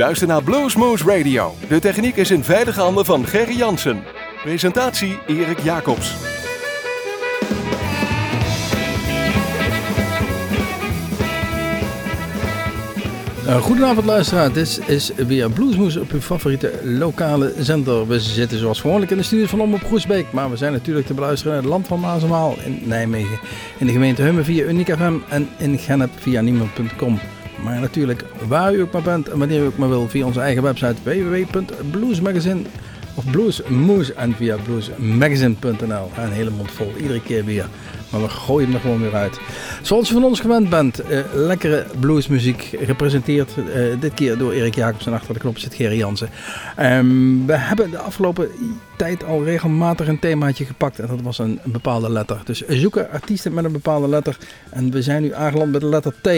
luistert naar Bluesmoose Radio. De techniek is in veilige handen van Gerry Jansen. Presentatie Erik Jacobs. Uh, goedenavond luisteraar, dit is weer Bluesmoes op uw favoriete lokale zender. We zitten zoals gewoonlijk in de studio van Omroep Groesbeek, maar we zijn natuurlijk te beluisteren in het land van Maasemaal in Nijmegen, in de gemeente Hummen via Uniek FM en in Gennep via niemand.com. Maar natuurlijk waar u ook maar bent en wanneer u ook maar wil via onze eigen website www.bluesmagazine of Bluesmoes en via bluesmagazine.nl. Een hele mond vol, iedere keer weer. Maar we gooien hem er gewoon weer uit. Zoals u van ons gewend bent, uh, lekkere bluesmuziek gepresenteerd. Uh, dit keer door Erik Jacobs en achter de knop zit Gerry Jansen. Um, we hebben de afgelopen tijd al regelmatig een themaatje gepakt. En dat was een, een bepaalde letter. Dus zoeken artiesten met een bepaalde letter. En we zijn nu aangeland met de letter T.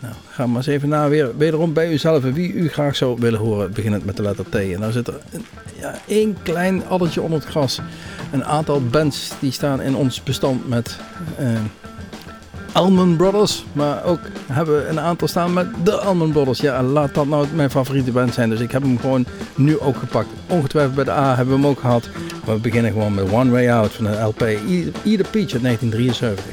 Nou, ga maar eens even na weer, wederom bij uzelf en wie u graag zou willen horen, beginnend met de letter T. En dan zit er ja, één klein addertje onder het gras. Een aantal bands die staan in ons bestand met uh, Alman Brothers. Maar ook hebben we een aantal staan met de Alman Brothers. Ja, laat dat nou mijn favoriete band zijn. Dus ik heb hem gewoon nu ook gepakt. Ongetwijfeld bij de A hebben we hem ook gehad. Maar we beginnen gewoon met One Way Out van de LP Either Peach uit 1973.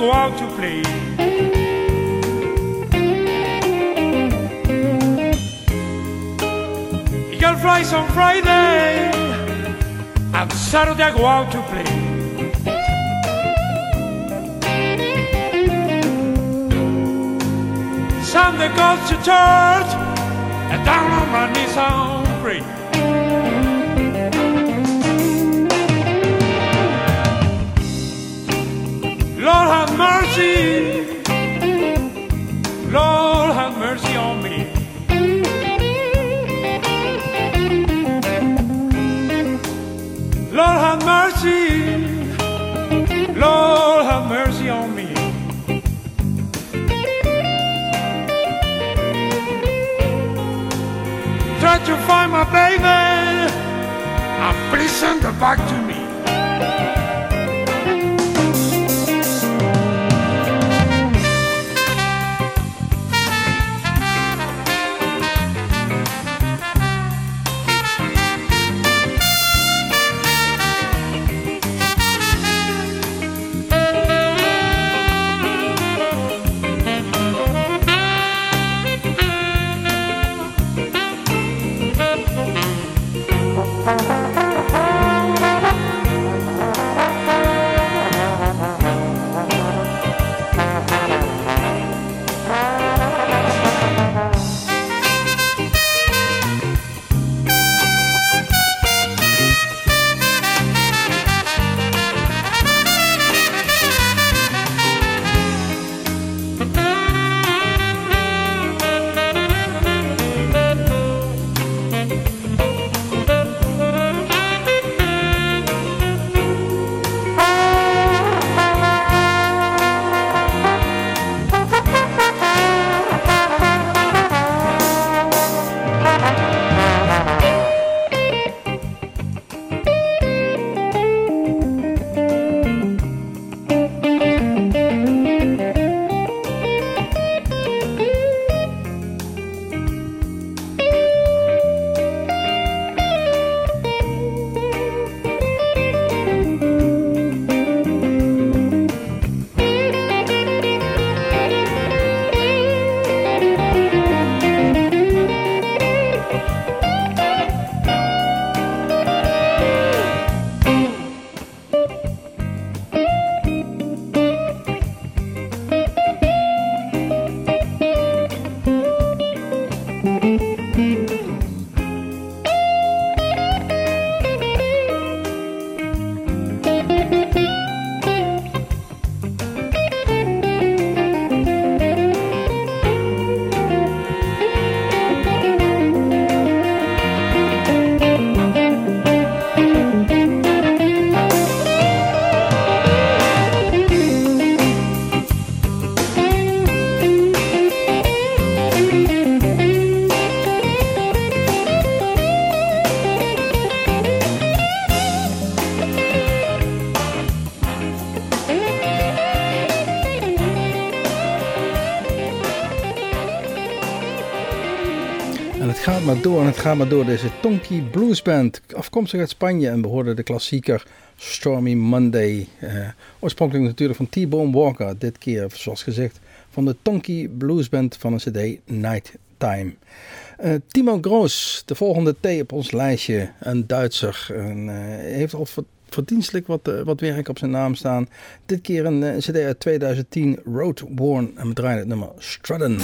Go out to play. Eagle flies on Friday, and Saturday I go out to play. Sunday goes to church, and down on my knees I'll pray. Mercy. Lord have mercy on me. Lord have mercy. Lord have mercy on me. Try to find my baby. Please send her back to me. Gaat maar door. Deze Tonky Blues Band, afkomstig uit Spanje. En we de klassieker Stormy Monday. Uh, oorspronkelijk natuurlijk van T-Bone Walker. Dit keer, zoals gezegd, van de Tonky Blues Band van een cd Night Time. Uh, Timo Groos, de volgende T op ons lijstje. Een Duitser. En, uh, heeft al verdienstelijk wat, wat werk op zijn naam staan. Dit keer een cd uit 2010, Roadworn. En we draaien het nummer Strudden.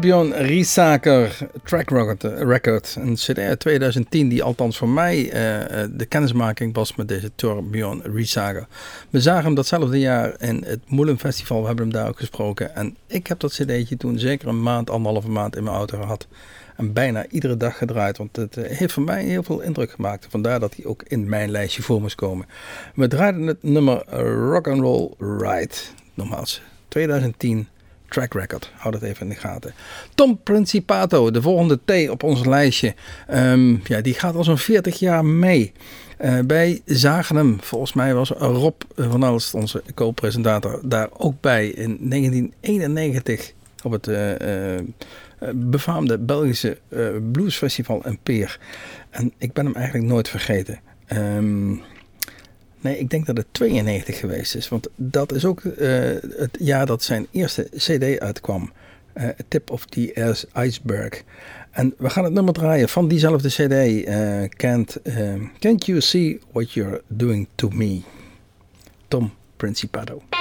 Torbjörn Riesaker, Track Record, een cd uit 2010 die althans voor mij uh, de kennismaking was met deze Torbjörn Riesaker. We zagen hem datzelfde jaar in het Moelen Festival, we hebben hem daar ook gesproken. En ik heb dat cd'tje toen zeker een maand, anderhalve maand in mijn auto gehad. En bijna iedere dag gedraaid, want het uh, heeft voor mij heel veel indruk gemaakt. Vandaar dat hij ook in mijn lijstje voor moest komen. We draaiden het nummer Rock and Roll Ride, nogmaals, 2010 track record. Houd het even in de gaten. Tom Principato, de volgende T op ons lijstje. Um, ja, die gaat al zo'n 40 jaar mee. Uh, wij zagen hem, volgens mij was Rob van Alst, onze co-presentator, daar ook bij in 1991 op het uh, uh, befaamde Belgische bluesfestival in Peer. En ik ben hem eigenlijk nooit vergeten. Um, Nee, ik denk dat het 92 geweest is. Want dat is ook uh, het jaar dat zijn eerste CD uitkwam. Uh, Tip of the Iceberg. En we gaan het nummer draaien van diezelfde CD. Uh, can't, can't You See What You're Doing to Me? Tom Principato.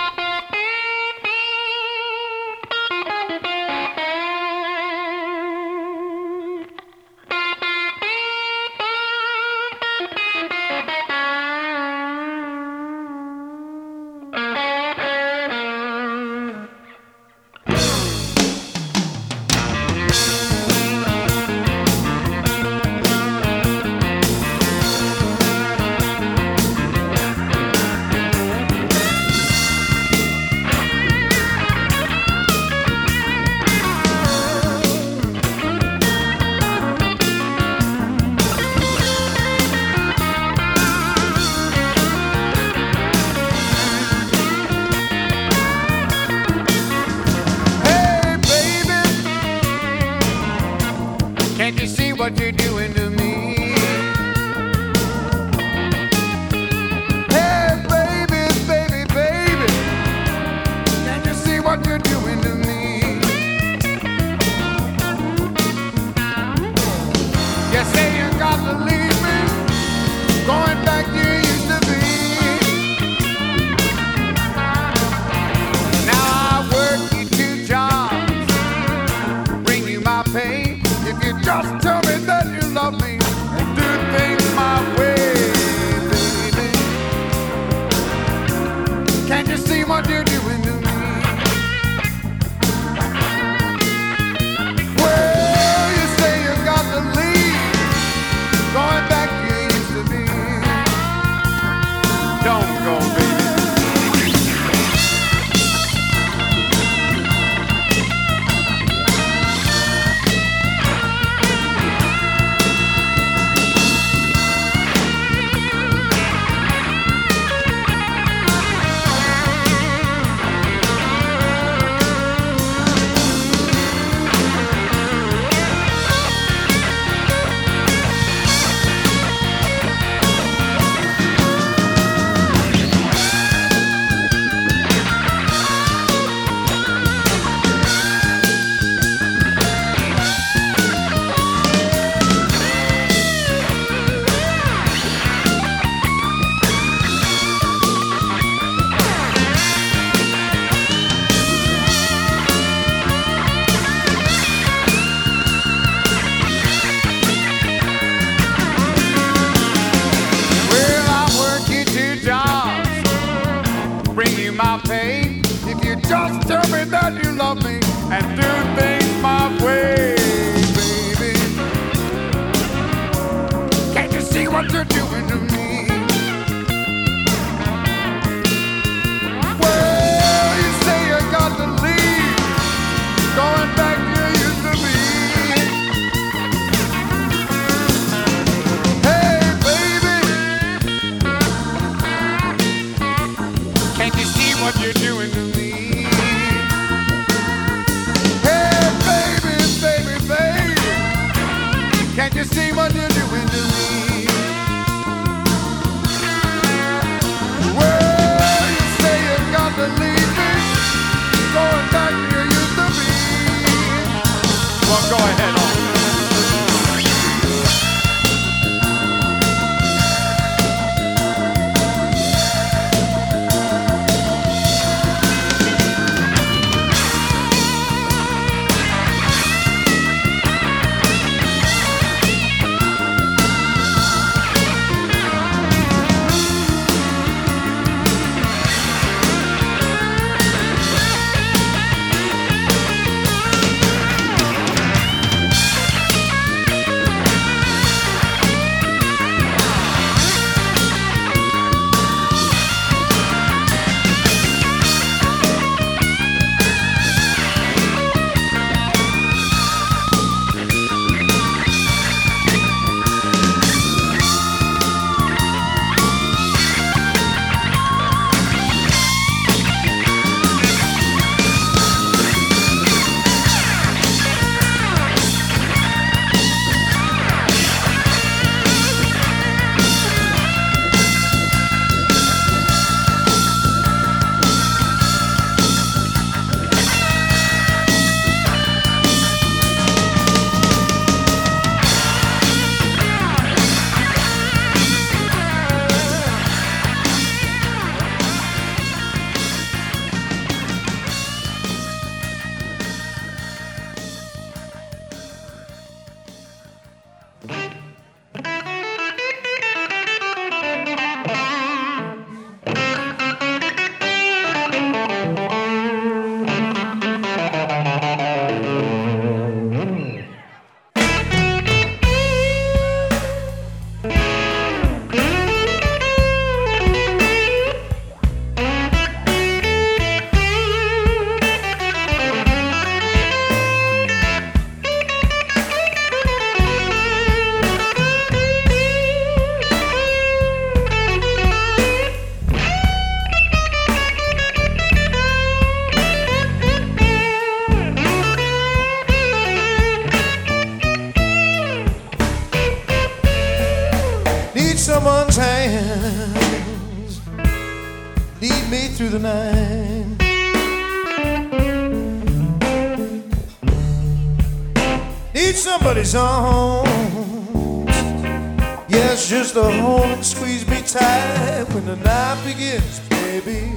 Yes, just to hold and squeeze me tight when the night begins, baby.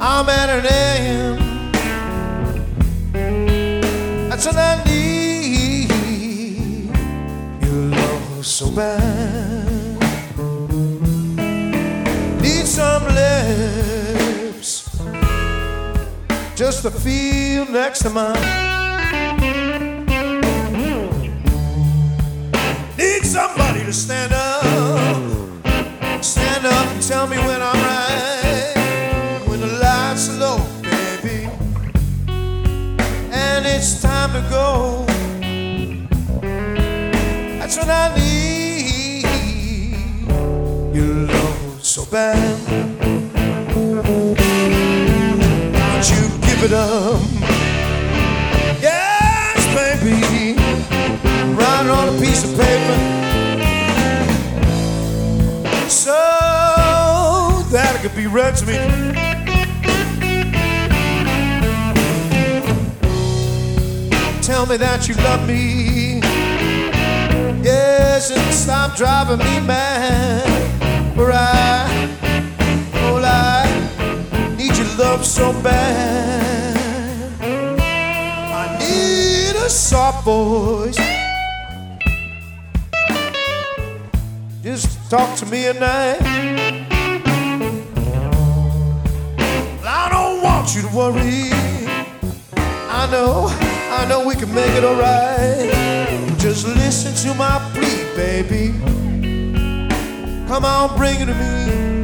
I'm at an end. That's what I need. Your love so bad. Need some lips just to feel next to mine. Somebody to stand up, stand up and tell me when I'm right, when the lights low, baby, and it's time to go. That's what I need. Your love so bad. Won't you give it up? Yes, baby. Write it on a piece of paper that be read to me. Tell me that you love me. Yes, and stop driving me mad. For I, oh, I need your love so bad. I need a soft voice. Just talk to me at night. Want you to worry. I know, I know we can make it alright. Just listen to my plea, baby. Come on, bring it to me.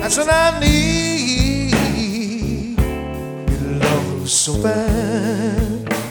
That's what I need. Your love so bad.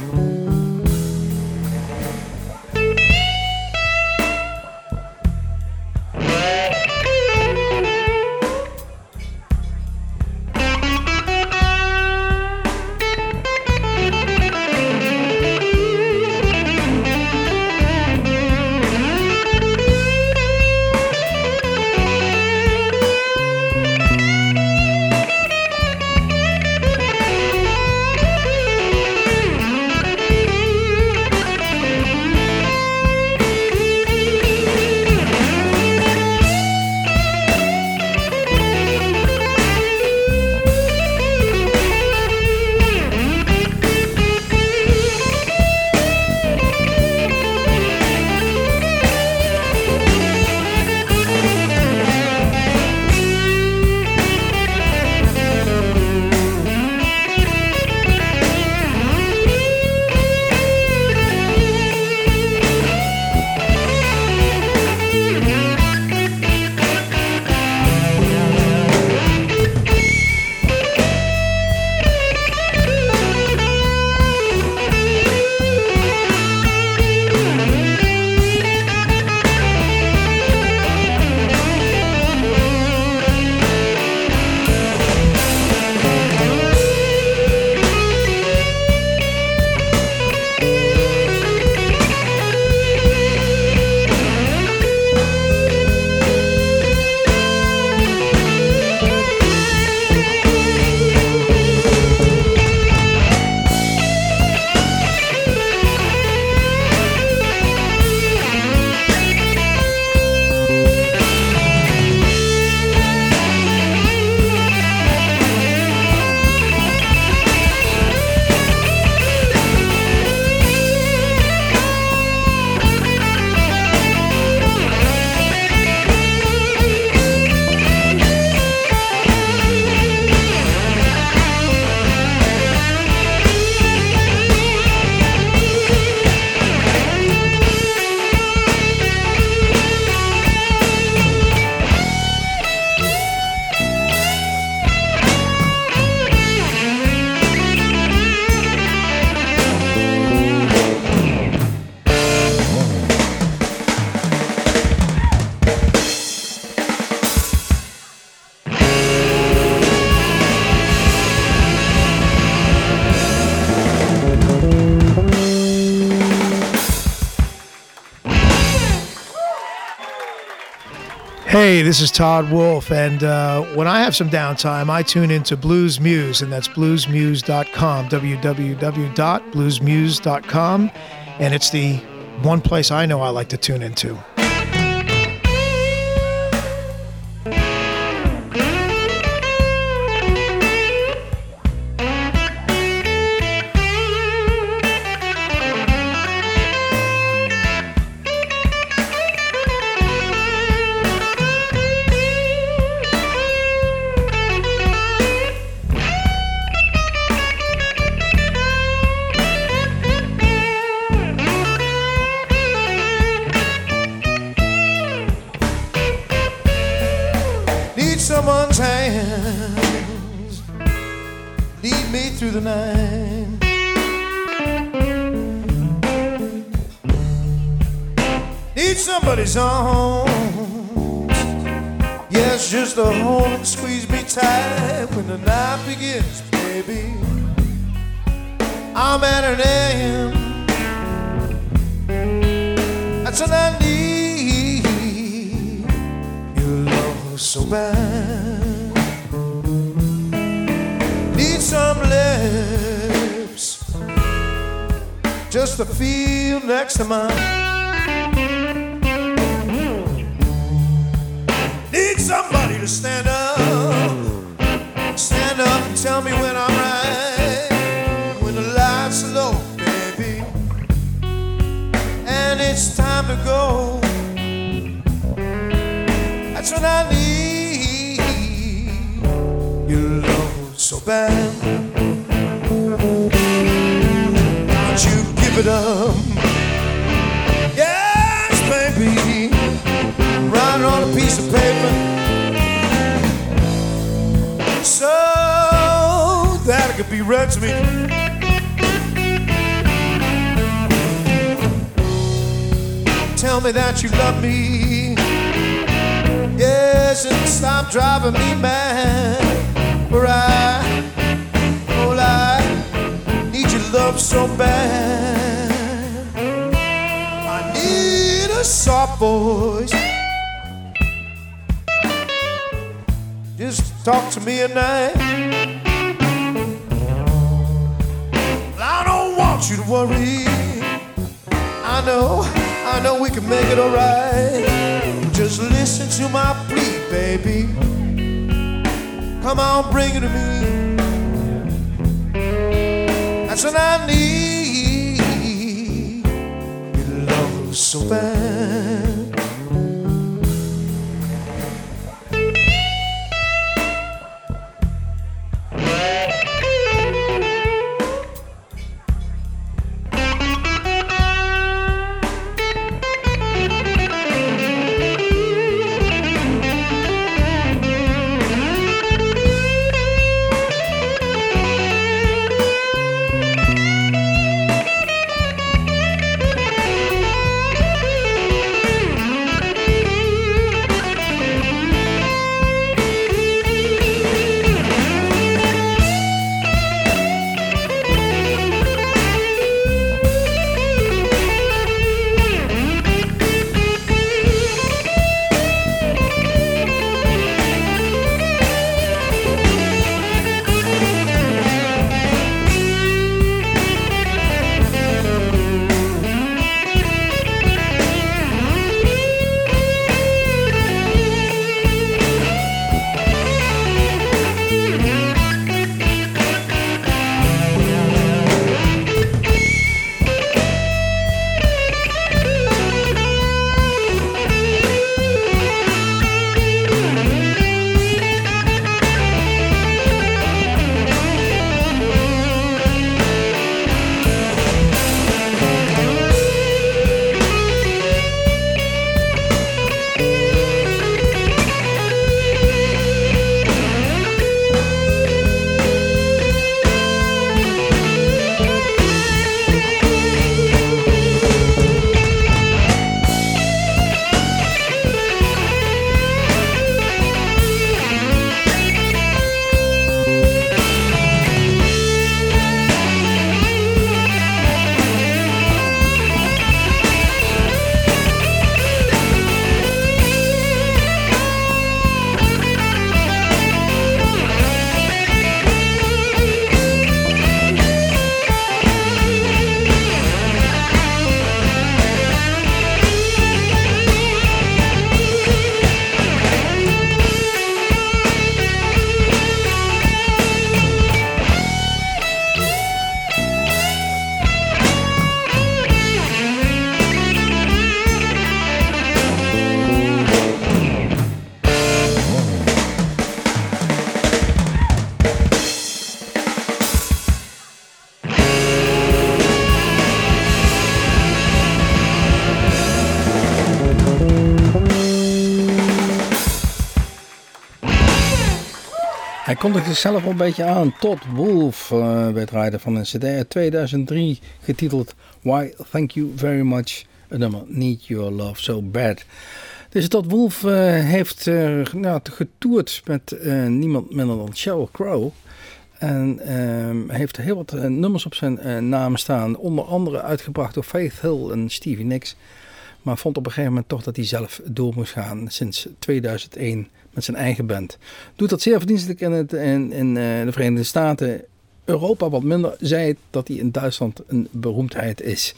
This is Todd Wolfe, and uh, when I have some downtime, I tune into Bluesmoose, and that's bluesmoose.com, www.bluesmoose.com, and it's the one place I know I like to tune into. Yes, just to hold and squeeze me tight when the night begins, baby. I'm at an end. That's what I need your love so bad. Need some lips just to feel next to mine. Tell me when I'm right, when the lights low, baby, and it's time to go. That's what I need. Your love so bad. Won't you give it up? Yes, baby. Write it on a piece of paper. That it could be read to me. Tell me that you love me. Yes, and stop driving me mad. For I, oh, I need your love so bad. I need a soft voice. Just talk to me at night. Want you to worry. I know, I know we can make it alright. Just listen to my plea, baby. Come on, bring it to me. That's what I need. Your love so bad. Hij kondigde zichzelf al een beetje aan. Todd Wolf uh, werd rijder van een CD uit 2003 getiteld Why Thank You Very Much. Het nummer Need Your Love So Bad. Dus Todd Wolf uh, heeft uh, nou, getoerd met niemand minder dan Sheryl Crow. En ehm, heeft heel wat nummers op zijn naam staan. Onder andere uitgebracht door Faith Hill en Stevie Nicks. Maar vond op een gegeven moment toch dat hij zelf door moest gaan sinds 2001 met zijn eigen band. Doet dat zeer verdienstelijk in, in, uh, de Verenigde Staten. Europa wat minder. Zei dat hij in Duitsland een beroemdheid is.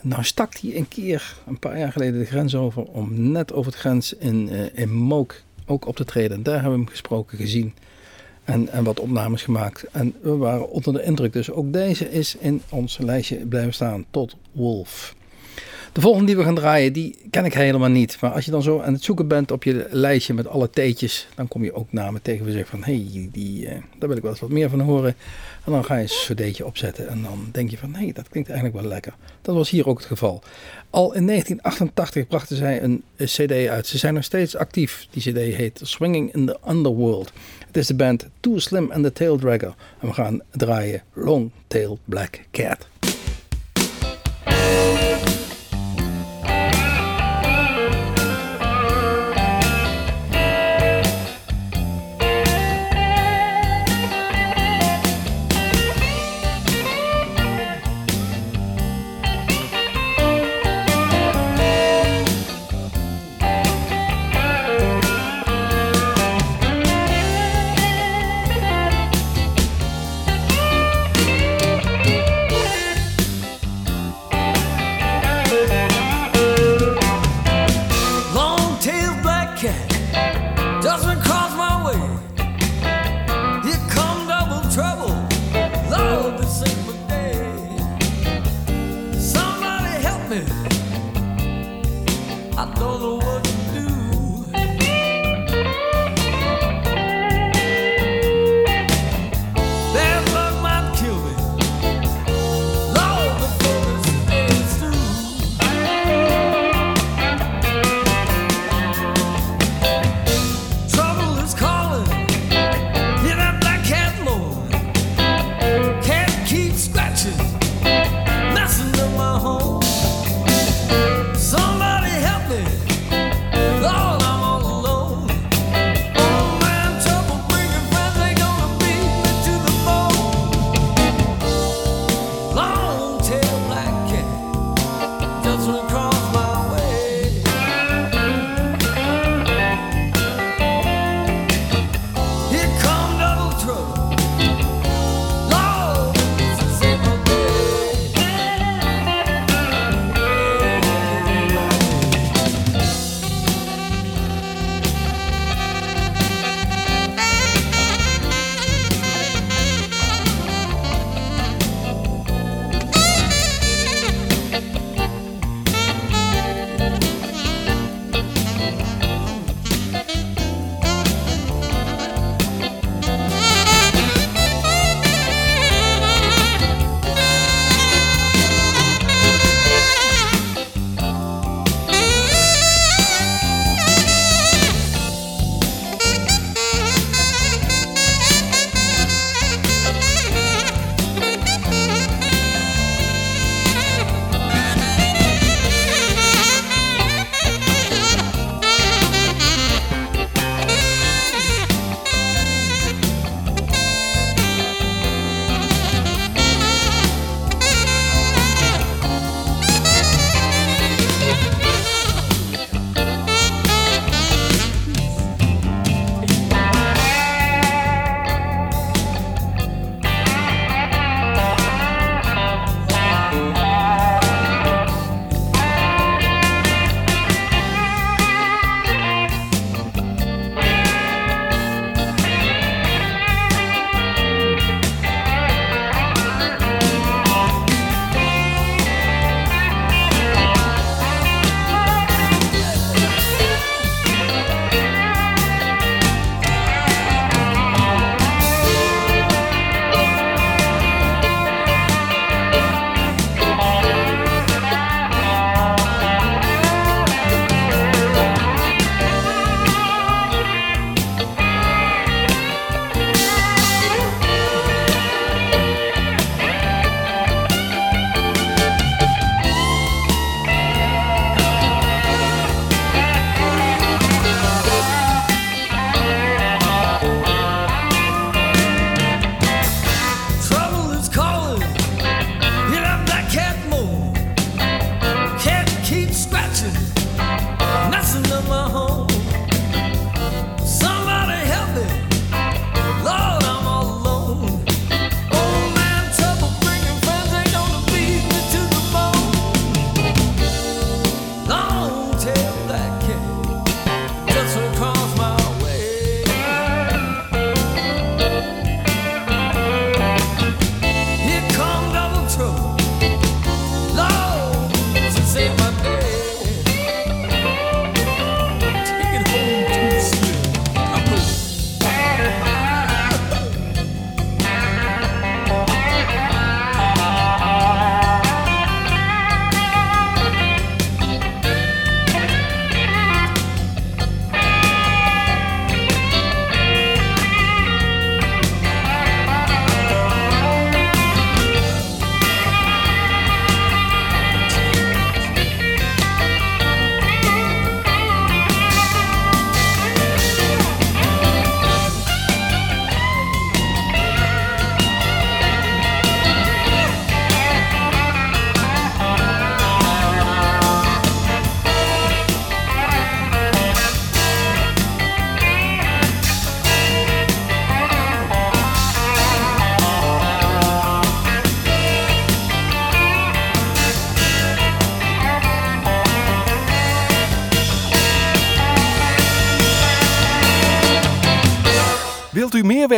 Nou stak hij een keer, een paar jaar geleden, de grens over om net over de grens in, uh, in Mook ook op te treden. En daar hebben we hem gesproken, gezien en, en wat opnames gemaakt. En we waren onder de indruk. Dus ook deze is in ons lijstje blijven staan tot Wolf. De volgende die we gaan draaien, die ken ik helemaal niet. Maar als je dan zo aan het zoeken bent op je lijstje met alle theetjes, dan kom je ook namen tegen we zeggen van, hé, hey, die, uh, daar wil ik wel eens wat meer van horen. En dan ga je een cd'tje opzetten en dan denk je van, hé, dat klinkt eigenlijk wel lekker. Dat was hier ook het geval. Al in 1988 brachten zij een, een cd uit. Ze zijn nog steeds actief. Die cd heet Swinging in the Underworld. Het is de band Too Slim and the Tail Dragger. En we gaan draaien Long Tail Black Cat.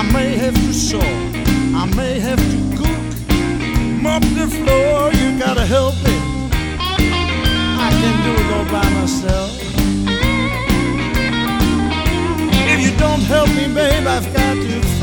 I may have to sew. I may have to cook mop the floor, you gotta help me. I can't do it all by myself. If you don't help me, babe, I've got to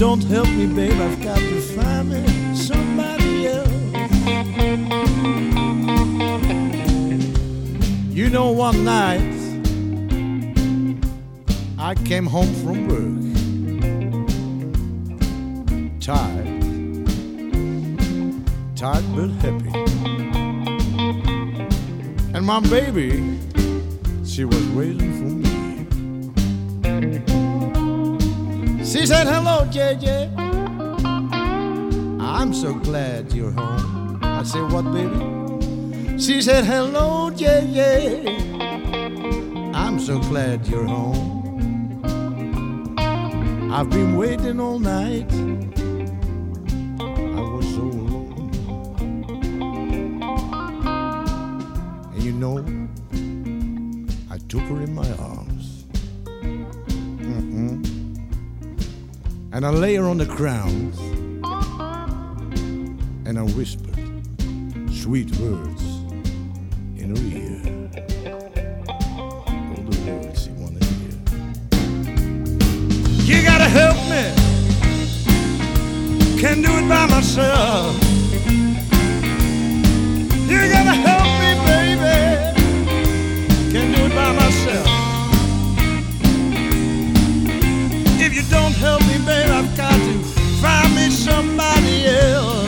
don't help me, babe, I've got to find me somebody else. You know, one night I came home from work tired, tired but happy. And my baby, JJ. I'm so glad you're home. I said, What, baby? She said, Hello, JJ. I'm so glad you're home. I've been waiting all night. I was so alone. And you know, I took her in my arms. And I lay her on the ground. And I whispered sweet words in her ear. All the words she wanted to hear. You gotta help me. Can't do it by myself. You gotta help me, baby. Can't do it by myself. If you don't help me, somebody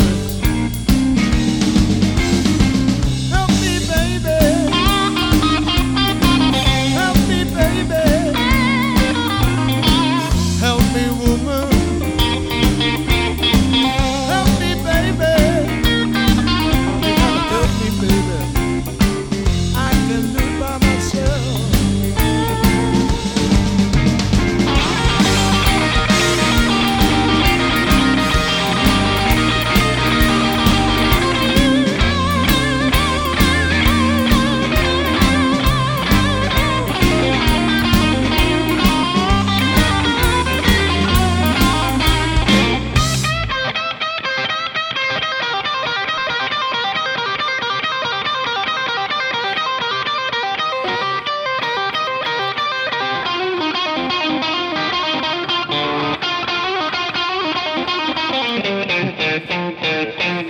Thank you.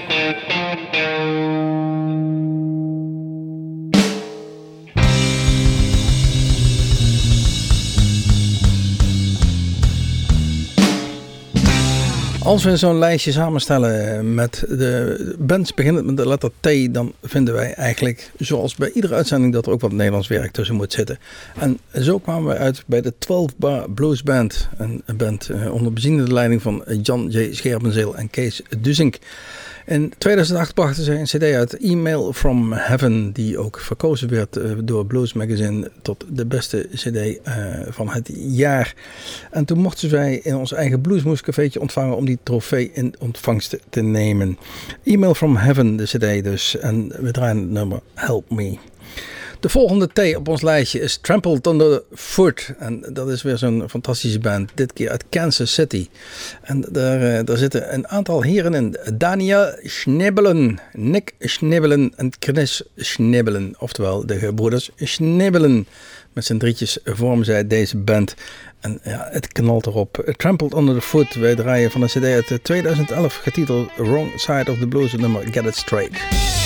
Als we zo'n lijstje samenstellen met de bands beginnend met de letter T, dan vinden wij eigenlijk, zoals bij iedere uitzending, dat er ook wat Nederlands werk tussen moet zitten. En zo kwamen we uit bij de 12 Bar Blues Band, een band eh, onder beziende leiding van Jan J. Scherpenzeel en Kees Duzink. In 2008 brachten zij een cd uit, Email from Heaven, die ook verkozen werd eh, door Blues Magazine tot de beste cd uh, van het jaar. En toen mochten wij in ons eigen Bluesmoes cafeetje ontvangen om die trofee in ontvangst te nemen. Email from Heaven, de cd dus. En we draaien het nummer Help Me. De volgende T op ons lijstje is Trampled Underfoot. En dat is weer zo'n fantastische band. Dit keer uit Kansas City. En daar, uh, daar zitten een aantal heren in. Daniel Schnibbelen, Nick Schnibbelen en Chris Schnibbelen. Oftewel de gebroeders Schnibbelen. Met z'n drietjes vormen zij deze band. En ja, het knalt erop. Trampled Under the Foot. Wij draaien van een cd uit 2011 getiteld Wrong Side of the Blues. Het nummer Get It Straight.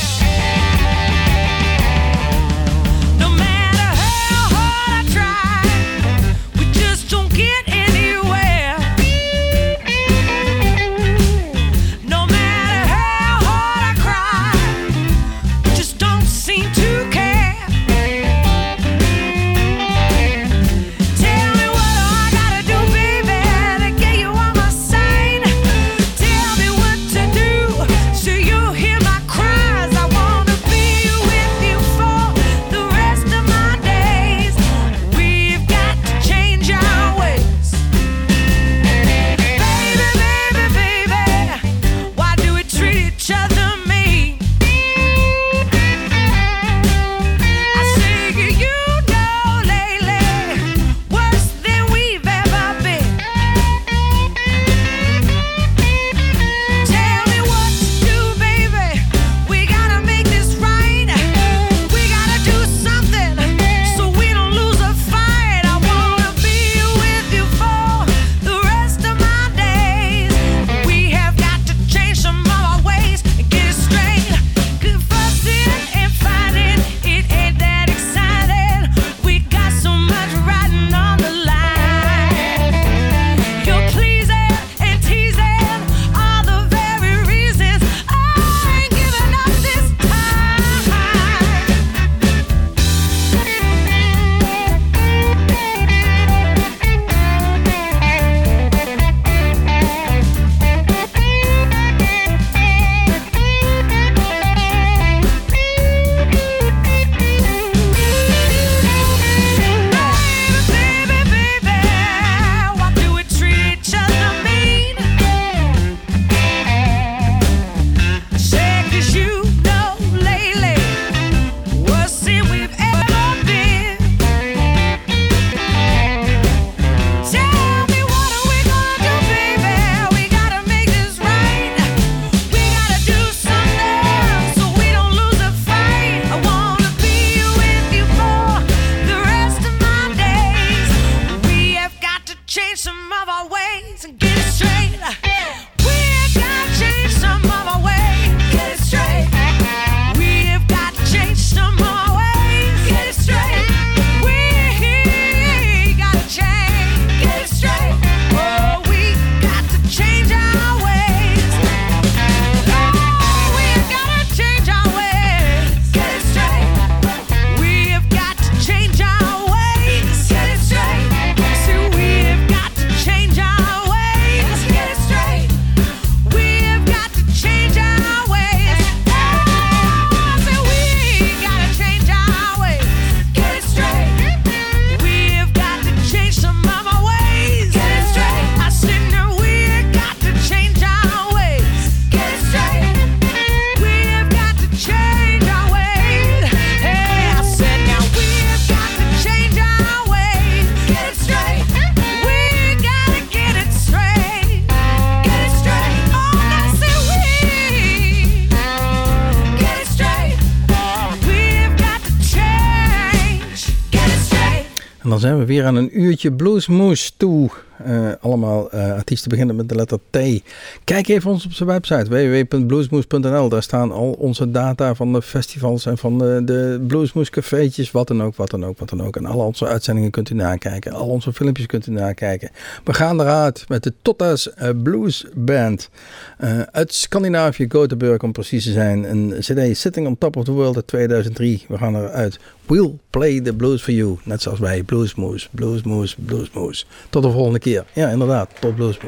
Weer aan een uurtje bluesmoes toe. Eh, allemaal eh, artiesten beginnen met de letter T. Kijk even ons op zijn website www.bluesmoes.nl. Daar staan al onze data van de festivals en van de, de Bluesmoes cafeetjes. Wat dan ook, wat dan ook, wat dan ook. En al onze uitzendingen kunt u nakijken. Al onze filmpjes kunt u nakijken. We gaan eruit met de Totta's eh, Blues Band. Uit Scandinavië, Gothenburg om precies te zijn. Een cd Sitting on Top of the World uit 2003. We gaan eruit. We'll play the blues for you. Net zoals wij. Bluesmoes, Bluesmoes, Bluesmoes. Tot de volgende keer. Ja, inderdaad. Pop Blues